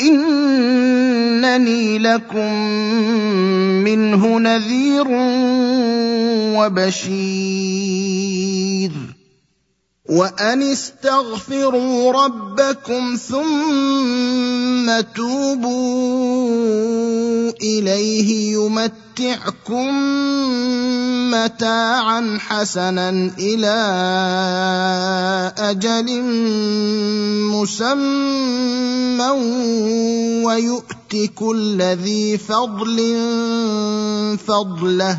إنني لكم منه نذير وبشير. وان استغفروا ربكم ثم توبوا اليه يمتعكم متاعا حسنا إلى أجل مسمى ويؤت كل ذي فضل فضله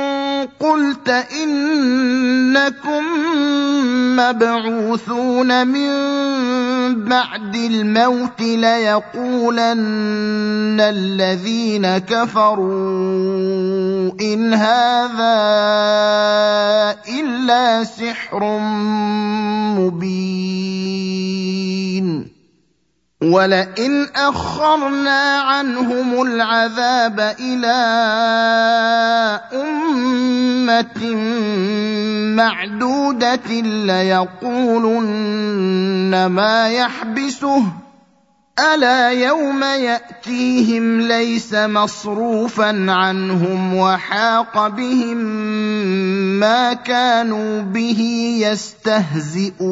قلت إنكم مبعوثون من بعد الموت ليقولن الذين كفروا إن هذا إلا سحر مبين. ولئن أخرنا عنهم العذاب إلى أمة معدودة ليقولن ما يحبسه. ألا يوم يأتيهم ليس مصروفا عنهم وحاق بهم ما كانوا به يستهزئون.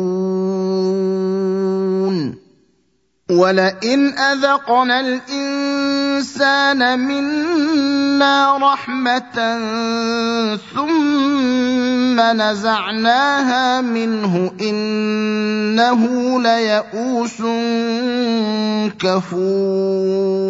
ولئن اذقنا الانسان منا رحمه ثم نزعناها منه انه ليئوس كفور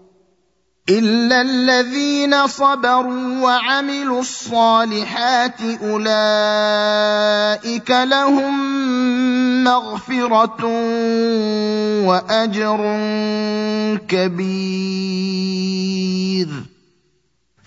الا الذين صبروا وعملوا الصالحات اولئك لهم مغفره واجر كبير.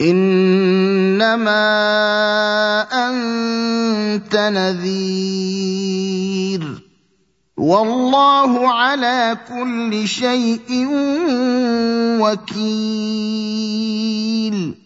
إنما أنت نذير. والله على كل شيء وكيل.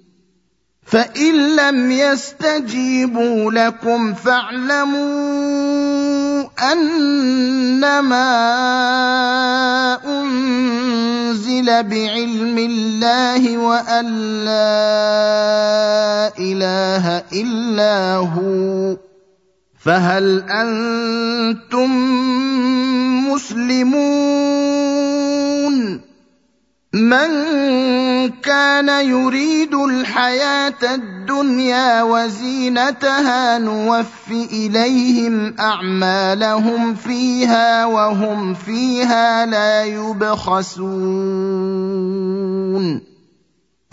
فإن لم يستجيبوا لكم فاعلموا أنما أنزل بعلم الله وأن لا إله إلا هو فهل أنتم مسلمون من كان يريد الحياة الدنيا وزينتها نوف إليهم أعمالهم فيها وهم فيها لا يبخسون.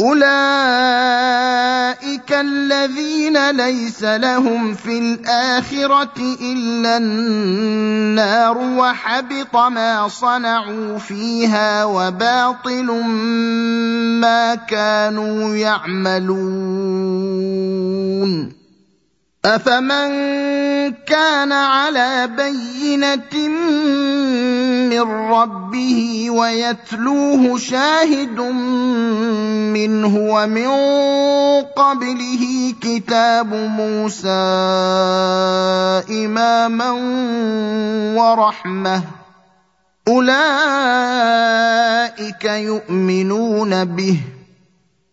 اولئك الذين ليس لهم في الاخره الا النار وحبط ما صنعوا فيها وباطل ما كانوا يعملون افمن كان على بينه من ربه ويتلوه شاهد منه ومن قبله كتاب موسى اماما ورحمه اولئك يؤمنون به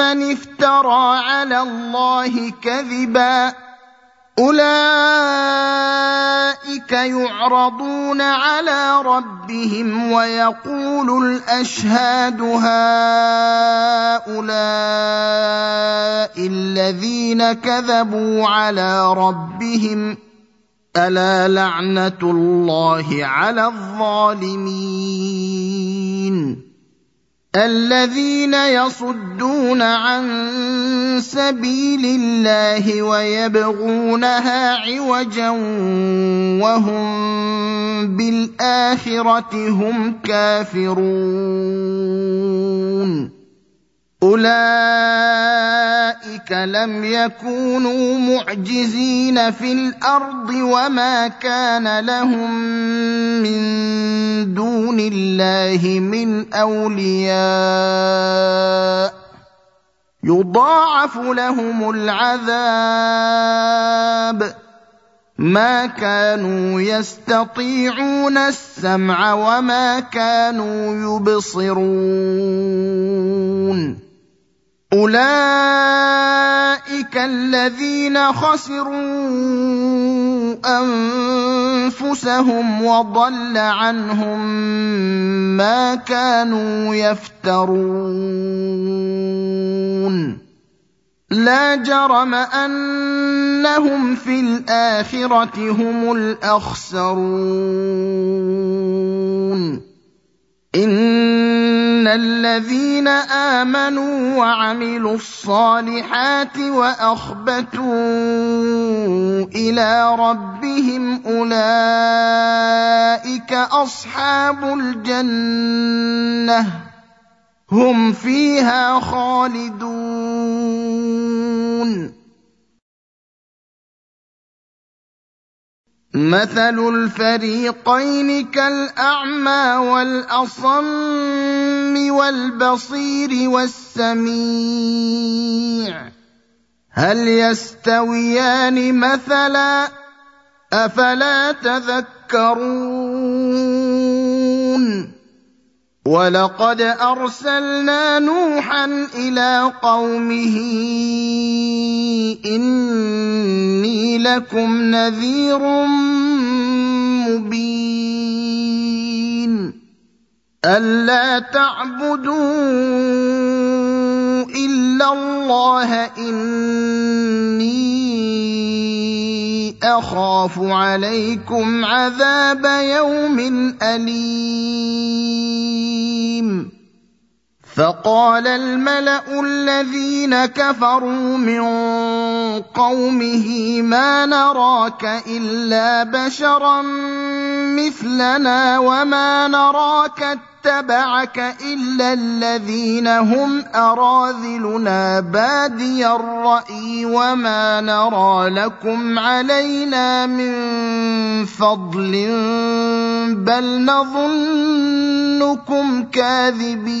ممن افترى على الله كذبا أولئك يعرضون على ربهم ويقول الأشهاد هؤلاء الذين كذبوا على ربهم ألا لعنة الله على الظالمين الذين يصدون عن سبيل الله ويبغونها عوجا وهم بالآخرة هم كافرون. أولئك لم يكونوا معجزين في الأرض وما كان لهم من دون الله من أولياء. يضاعف لهم العذاب. ما كانوا يستطيعون السمع وما كانوا يبصرون. اولئك الذين خسروا انفسهم وضل عنهم ما كانوا يفترون لا جرم انهم في الاخره هم الاخسرون ان الذين امنوا وعملوا الصالحات واخبتوا إلى ربهم اولئك اصحاب الجنه هم فيها خالدون مثل الفريقين كالاعمى والاصم والبصير والسميع هل يستويان مثلا افلا تذكرون ولقد أرسلنا نوحا إلى قومه إني لكم نذير مبين. ألا تعبدوا إلا الله اني أخاف عليكم عذاب يوم أليم. فقال الملأ الذين كفروا من قومه ما نراك إلا بشرا مثلنا وما نراك اتبعك إلا الذين هم أراذلنا بادي الرأي وما نرى لكم علينا من فضل بل نظنكم كاذبين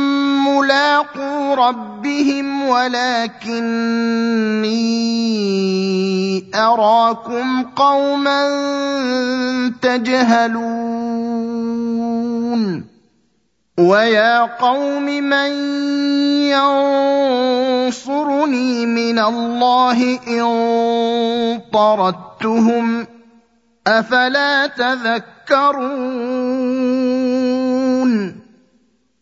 ملاقو ربهم ولكني أراكم قوما تجهلون. ويا قوم من ينصرني من الله إن طردتهم أفلا تذكرون؟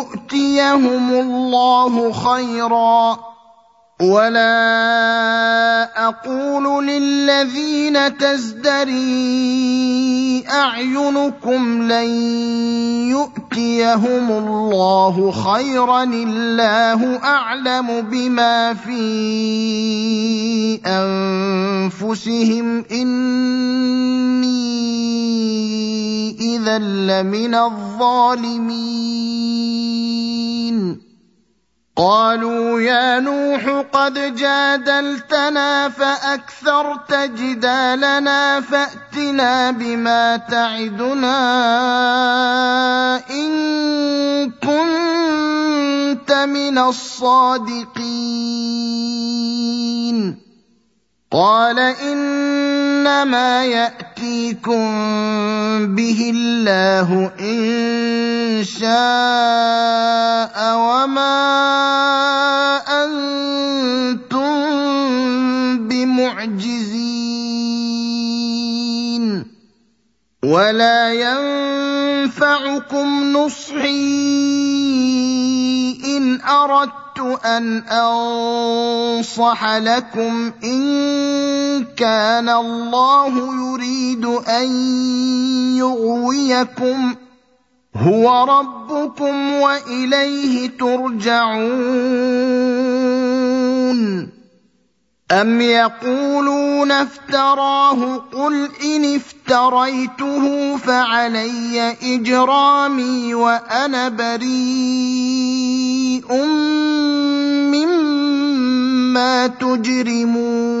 يؤتيهم الله خيرا ولا أقول للذين تزدري اعينكم لن يؤتيهم الله خيرا الله اعلم بما في انفسهم اني اذا لمن الظالمين قالوا يا نوح قد جادلتنا فأكثرت جدالنا فأتنا بما تعدنا إن كنت من الصادقين. قال إنما يأتيكم به الله إن شاء وما أنتم بمعجزين ولا ينفعكم نصحي إن أردت أن أنصح لكم إن كان الله يريد أن يغويكم هو ربكم وإليه ترجعون. أم يقولون افتراه قل إن افتريته فعلي إجرامي وأنا بريء مما تجرمون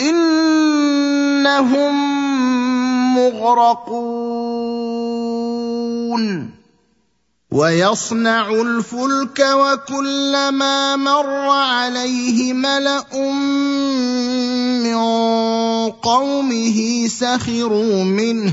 إنهم مغرقون. ويصنع الفلك وكلما مر عليه ملأ من قومه سخروا منه.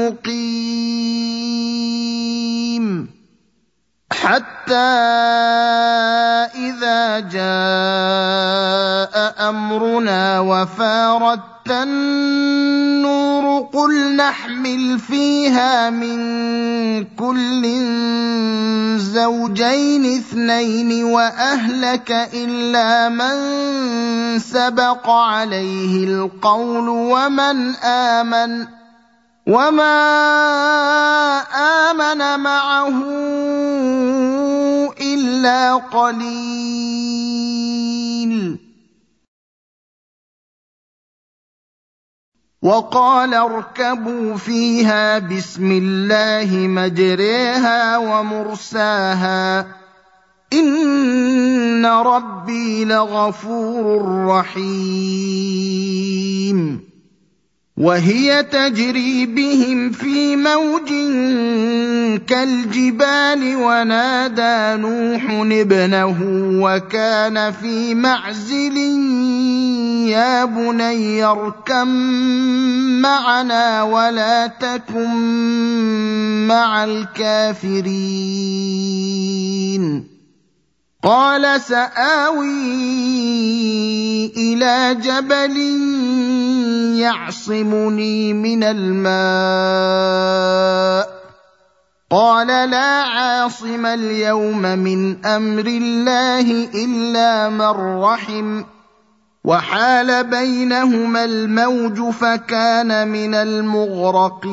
مقيم حتى إذا جاء أمرنا وفارت النور قل نحمل فيها من كل زوجين اثنين وأهلك إلا من سبق عليه القول ومن آمن. وما امن معه الا قليل. وقال اركبوا فيها بسم الله مجريها ومرساها. ان ربي لغفور رحيم. وهي تجري بهم في موج كالجبال ونادى نوح ابنه وكان في معزل يا بني اركم معنا ولا تكن مع الكافرين. قال سآوي إلى جبل يعصمني من الماء. قال لا عاصم اليوم من أمر الله إلا من رحم. وحال بينهما الموج فكان من المغرقين.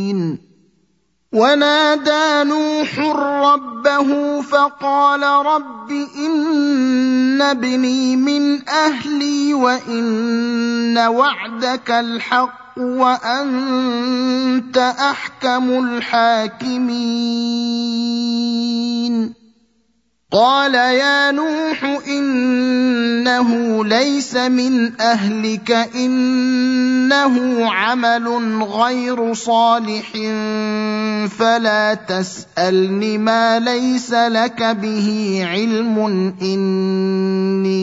ونادى نوح ربه فقال رب إن ابني من أهلي وإن وعدك الحق وأنت أحكم الحاكمين. قال يا نوح إنه ليس من أهلك إنه عمل غير صالح فلا تسألني ما ليس لك به علم إني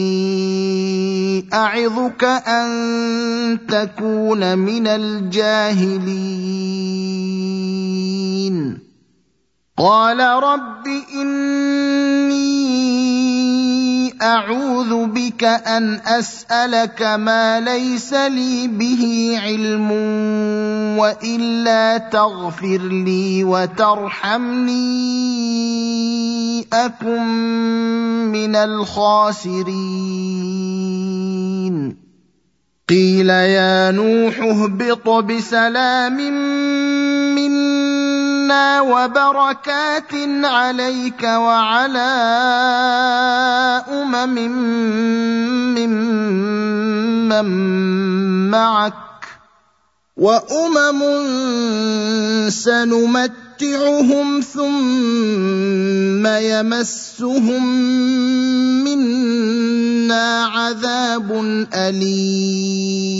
أعظك أن تكون من الجاهلين قال رب إني أعوذ بك أن أسألك ما ليس لي به علم وإلا تغفر لي وترحمني أكن من الخاسرين. قيل يا نوح اهبط بسلام منا وبركات عليك وعلى أمم ممن معك وأمم سنمتعهم ثم يمسهم منا عذاب أليم.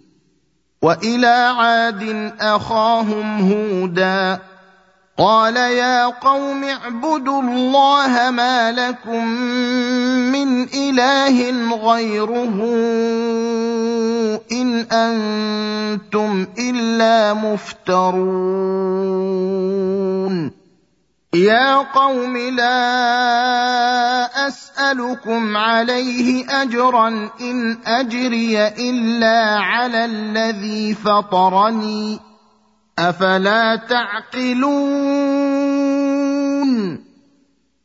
وإلى عاد أخاهم هودا قال يا قوم اعبدوا الله ما لكم من إله غيره إن أنتم إلا مفترون يا قوم لا أسألكم عليه أجرا إن أجري إلا على الذي فطرني. أفلا تعقلون؟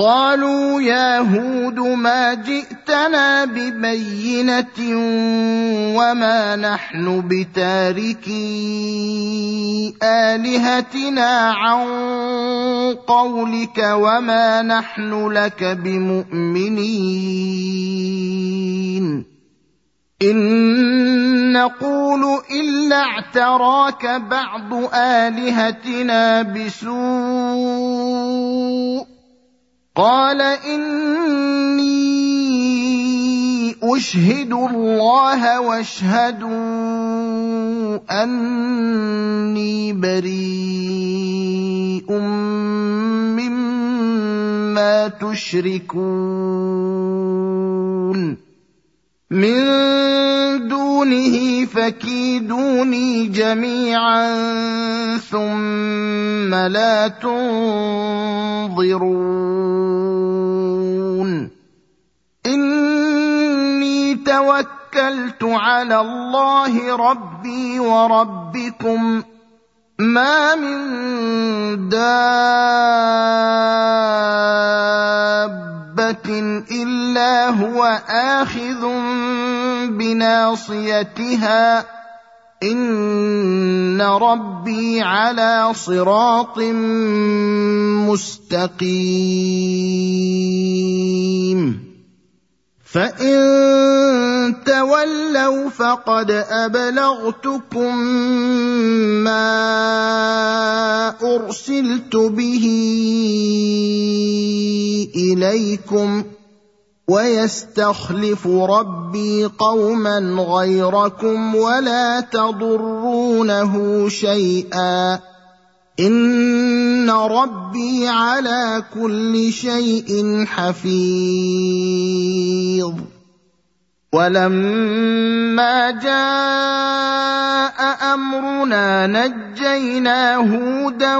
قالوا يا هود ما جئتنا ببينة وما نحن بتاركي آلهتنا عن قولك وما نحن لك بمؤمنين. إن نقول إلا اعتراك بعض آلهتنا بسوء قال إني أشهد الله واشهدوا أني بريء مما تشركون. من دونه فكيدوني جميعا ثم لا تنظرون. إني توكلت على الله ربي وربكم. ما من دابه الا هو اخذ بناصيتها ان ربي على صراط مستقيم فان تولوا فقد ابلغتكم ما ارسلت به اليكم ويستخلف ربي قوما غيركم ولا تضرونه شيئا ان ربي على كل شيء حفيظ. ولما جاء امرنا نجينا هودا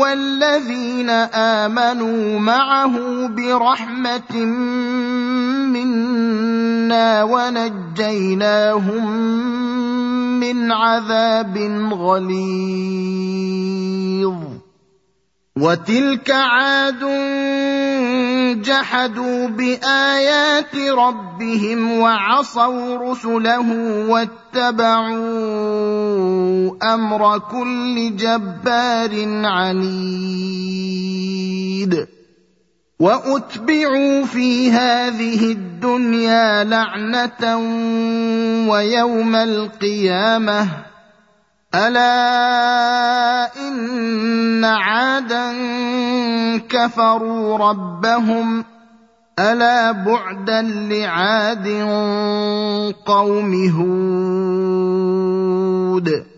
والذين امنوا معه برحمه منا ونجيناهم من عذاب غليظ. وتلك عاد جحدوا بآيات ربهم وعصوا رسله واتبعوا أمر كل جبار عنيد. وأتبعوا في هذه الدنيا لعنة ويوم القيامة. ألا إن عادا كفروا ربهم. ألا بعدا لعاد قوم هود.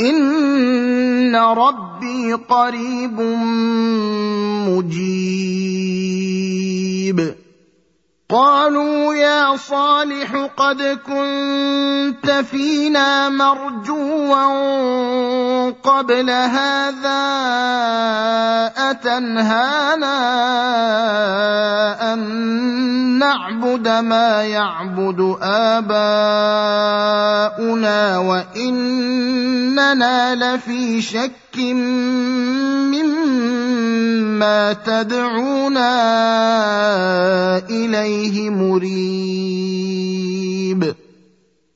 ان ربي قريب مجيب. قالوا يا صالح قد كنت فينا مرجوا قبل هذا أتنهانا أن نعبد ما يعبد آباؤنا وإننا لفي شك مما تدعونا إليه مريب.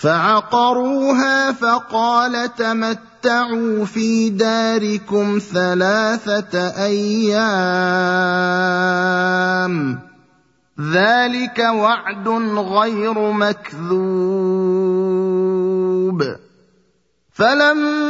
فعقروها فقال تمتعوا في داركم ثلاثة أيام. ذلك وعد غير مكذوب. فلما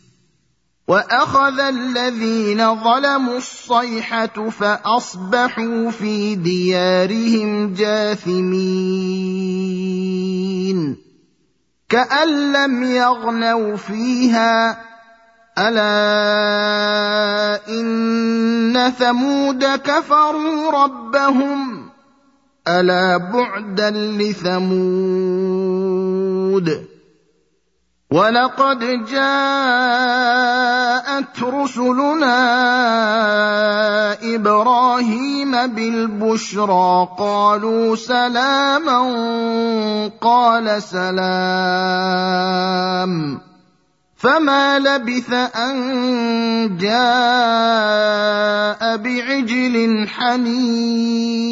واخذ الذين ظلموا الصيحه فاصبحوا في ديارهم جاثمين كان لم يغنوا فيها الا ان ثمود كفروا ربهم الا بعدا لثمود ولقد جاءت رسلنا إبراهيم بالبشرى قالوا سلاما قال سلام فما لبث أن جاء بعجل حنيذ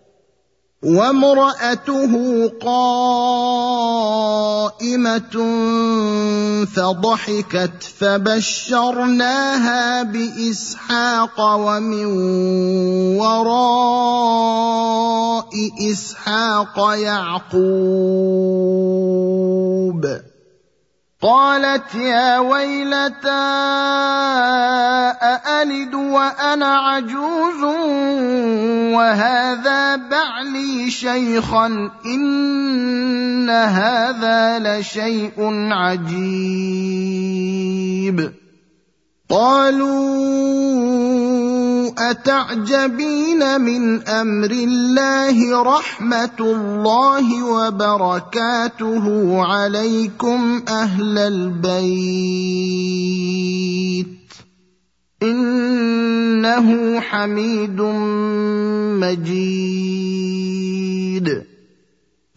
وامرأته قائمة فضحكت فبشرناها بإسحاق ومن وراء إسحاق يعقوب. قالت يا ويلتى أألد وأنا عجوز؟ وهذا بعلي شيخا إن هذا لشيء عجيب. قالوا أتعجبين من أمر الله رحمة الله وبركاته عليكم أهل البيت إنه حميد مجيد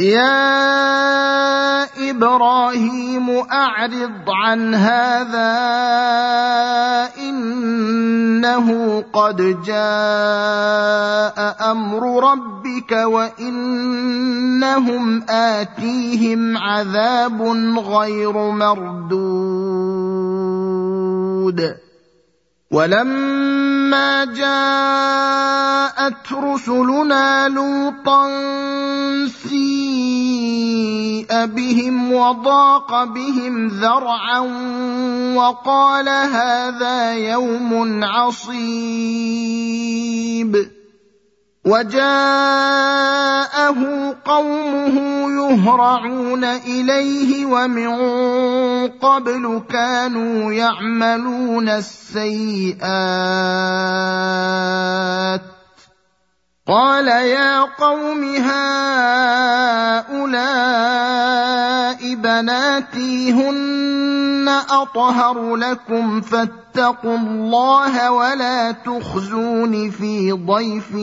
يا إبراهيم أعرض عن هذا إنه قد جاء أمر ربك وإنهم آتيهم عذاب غير مردود. ولما جاءت رسلنا لوطا سيء بهم وضاق بهم ذرعا وقال هذا يوم عصيب. وجاءه قومه يهرعون إليه ومن قبل كانوا يعملون السيئات. قال يا قوم هؤلاء بناتي هن اطهر لكم فاتقوا الله ولا تخزون في ضيفي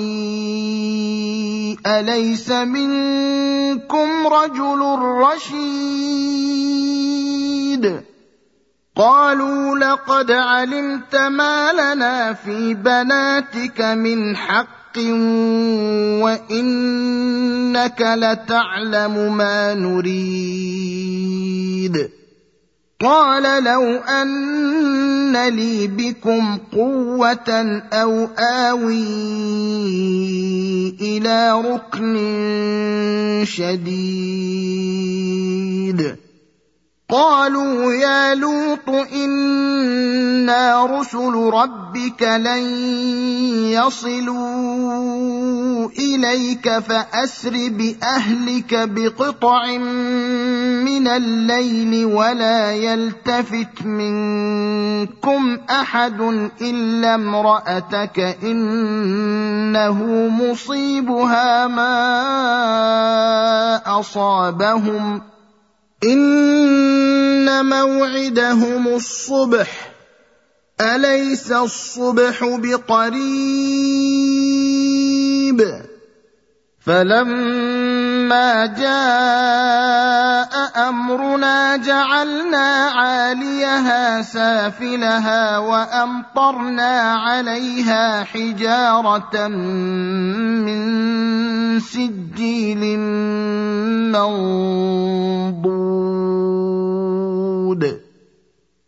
اليس منكم رجل رشيد قالوا لقد علمت ما لنا في بناتك من حق وانك لتعلم ما نريد قال لو أن لي بكم قوة أو آوي إلى ركن شديد. قالوا يا لوط إنا رسل ربك لن يصلوا إليك فأسر بأهلك بقطع من الليل ولا يلتفت منكم أحد إلا امرأتك إنه مصيبها ما أصابهم إن موعدهم الصبح. أليس الصبح بقريب؟ فلما جاء امرنا جعلنا عاليها سافلها وامطرنا عليها حجاره من سجيل منضود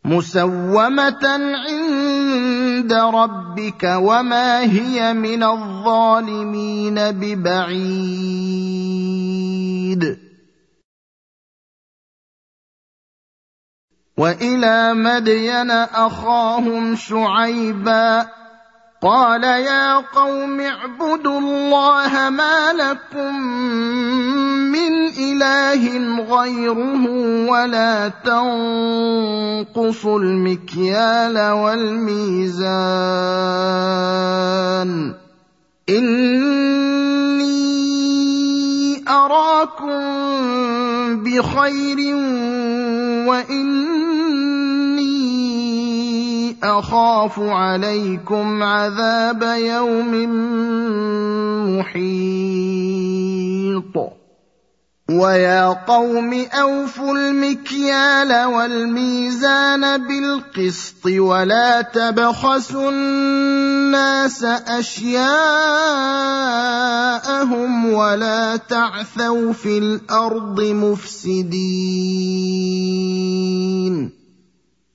مسومة عند ربك وما هي من الظالمين ببعيد. وإلى مدين أخاهم شعيبا قال يا قوم اعبدوا الله ما لكم من إله غيره ولا تنقصوا المكيال والميزان. إني أراكم بخير واني أخاف عليكم عذاب يوم محيط. ويا قوم أوفوا المكيال والميزان بالقسط ولا تبخسوا الناس أشياءهم ولا تعثوا في الأرض مفسدين.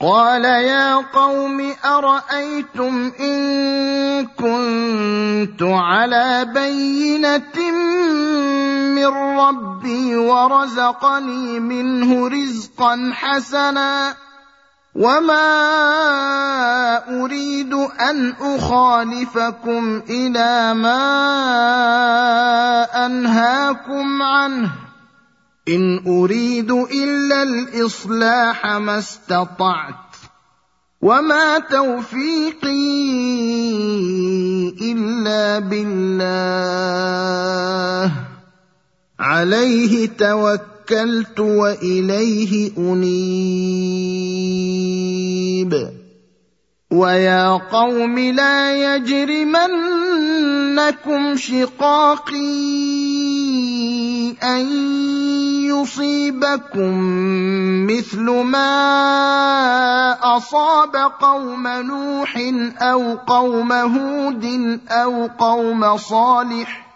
قال يا قوم أرأيتم إن كنت على بينة من ربي ورزقني منه رزقا حسنا وما أريد أن أخالفكم إلى ما أنهاكم عنه. إن أريد إلا الإصلاح ما استطعت وما توفيقي إلا بالله. عليه توكلت وإليه أنيب. ويا قوم لا يجرمنكم شقاقي أن يصيبكم مثل ما أصاب قوم نوح أو قوم هود أو قوم صالح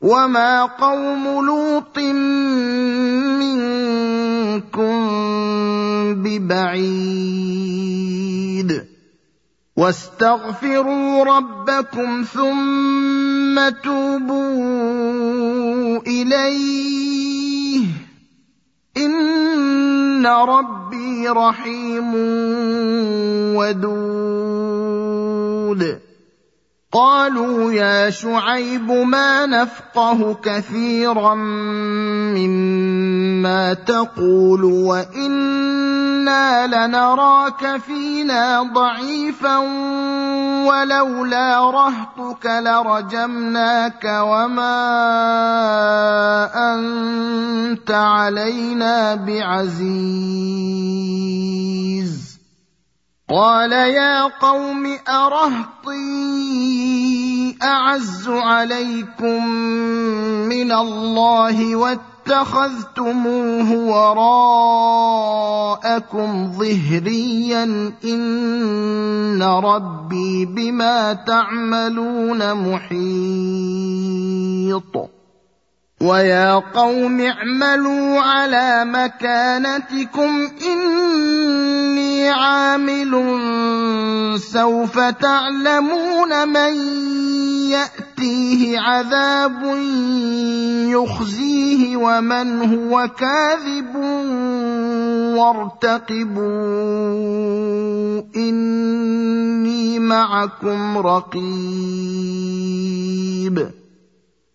وما قوم لوط منكم ببعيد واستغفروا ربكم ثم توبوا إليه ان ربي رحيم ودود قالوا يا شعيب ما نفقه كثيرا مما تقول وإنا لنراك فينا ضعيفا ولولا رهطك لرجمناك وما أنت علينا بعزيز. قال يا قوم ارهطي أعز عليكم من الله واتخذتموه وراءكم ظهريا إن ربي بما تعملون محيط. ويا قوم اعملوا على مكانتكم إني عامل سوف تعلمون من يأتيه عذاب يخزيه ومن هو كاذب وارتقبوا إني معكم رقيب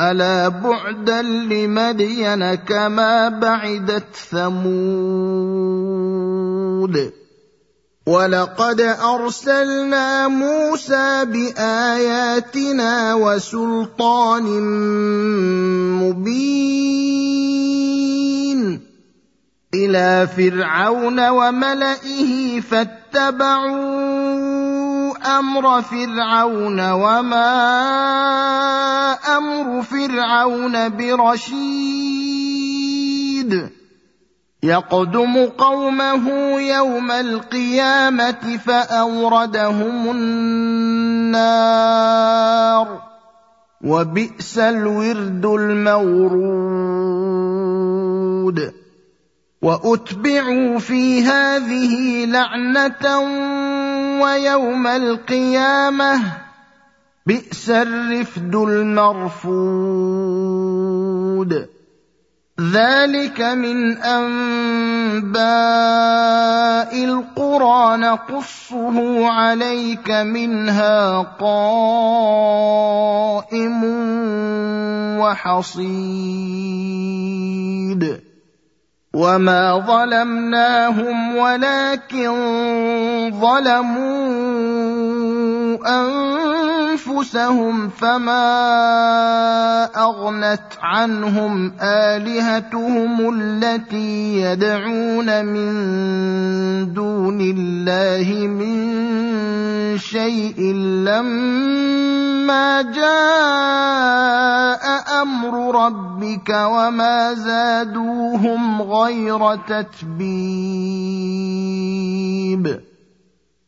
ألا بعدا لمدين كما بعدت ثمود ولقد أرسلنا موسى بآياتنا وسلطان مبين إلى فرعون وملئه فاتبعوا أمر فرعون وما أمر فرعون برشيد. يقدم قومه يوم القيامة فأوردهم النار. وبئس الورد المورود. وأتبعوا في هذه لعنة ويوم القيامة بئس الرفد المرفود. ذلك من أنباء القرى نقصه عليك منها قائم وحصيد. وما ظلمناهم ولكن ظلموا انفسهم فما اغنت عنهم الهتهم التي يدعون من دون الله من شيء لما جاء أمر ربك وما زادوهم غير تتبيب.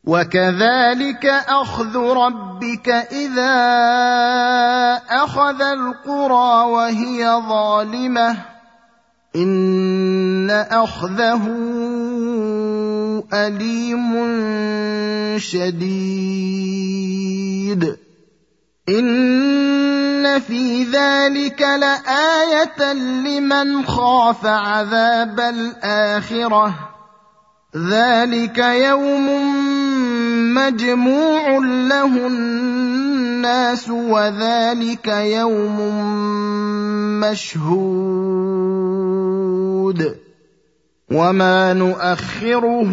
وكذلك أخذ ربك إذا أخذ القرى وهي ظالمة. إن أخذه أليم شديد. ان في ذلك لايه لمن خاف عذاب الاخره ذلك يوم مجموع له الناس وذلك يوم مشهود وما نؤخره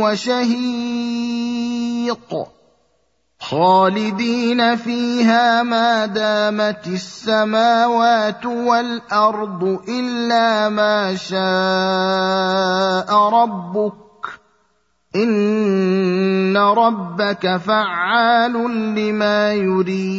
وشهيق. خالدين فيها ما دامت السماوات والأرض إلا ما شاء ربك. إن ربك فعال لما يريد.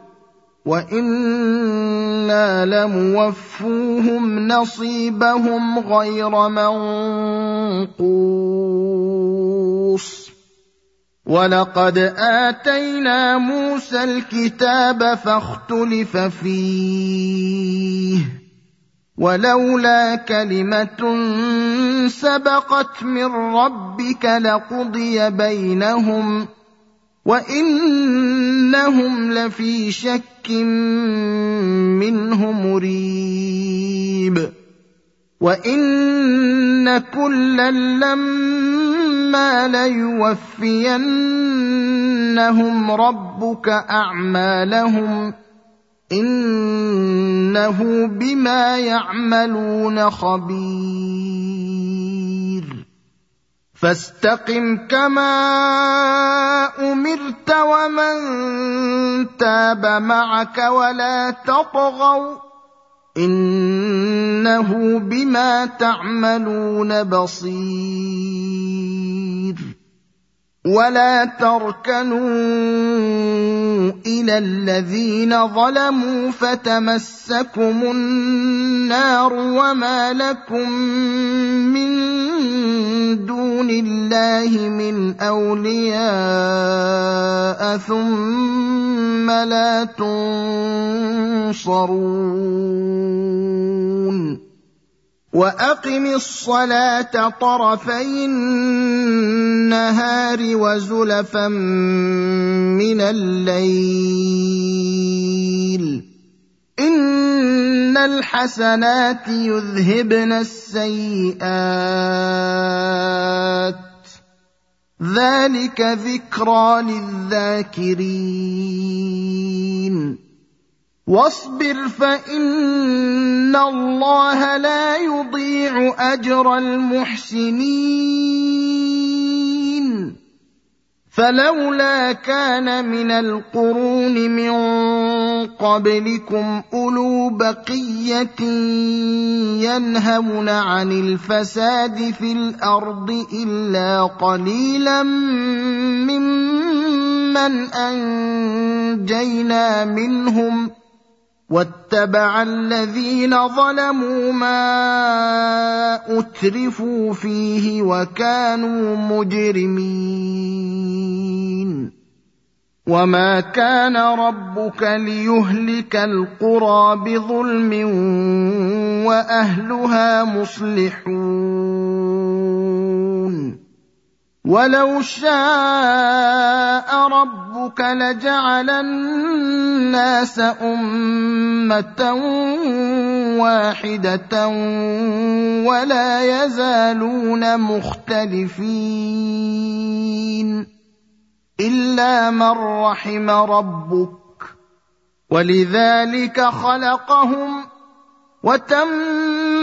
وأنا لموفوهم نصيبهم غير منقوص ولقد اتينا موسى الكتاب فاختلف فيه ولولا كلمه سبقت من ربك لقضي بينهم وانهم لفي شك منه مريب وان كلا لما ليوفينهم ربك اعمالهم انه بما يعملون خبير فاستقم كما أمرت ومن تاب معك ولا تطغوا إنه بما تعملون بصير. ولا تركنوا إلى الذين ظلموا فتمسكم النار وما لكم من دون الله من أولياء ثم لا تنصرون وأقم الصلاة طرفي النهار وزلفا من الليل. إن الحسنات يذهبن السيئات. ذلك ذكرى للذاكرين. واصبر فإن الله لا يضيع أجر المحسنين. فلولا كان من القرون من قبلكم أولو بقية ينهون عن الفساد في الأرض إلا قليلا ممن أنجينا منهم واتبع الذين ظلموا ما أترفوا فيه وكانوا مجرمين. وما كان ربك ليهلك القرى بظلم وأهلها مصلحون. ولو شاء ربك لجعل الناس امه واحدة ولا يزالون مختلفين الا من رحم ربك ولذلك خلقهم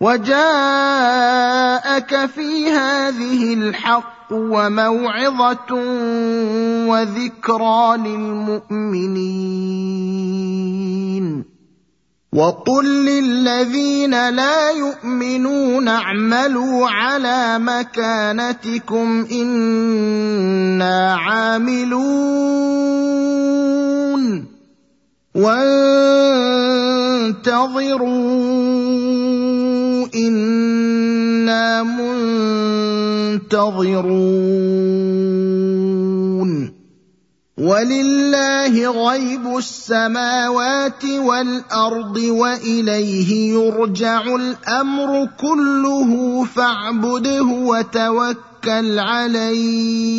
وجاءك في هذه الحق وموعظة وذكرى للمؤمنين. وقل للذين لا يؤمنون اعملوا على مكانتكم إنا عاملون. وانتظروا إنا منتظرون. ولله غيب السماوات والأرض وإليه يرجع الأمر كله فاعبده وتوكل عليه.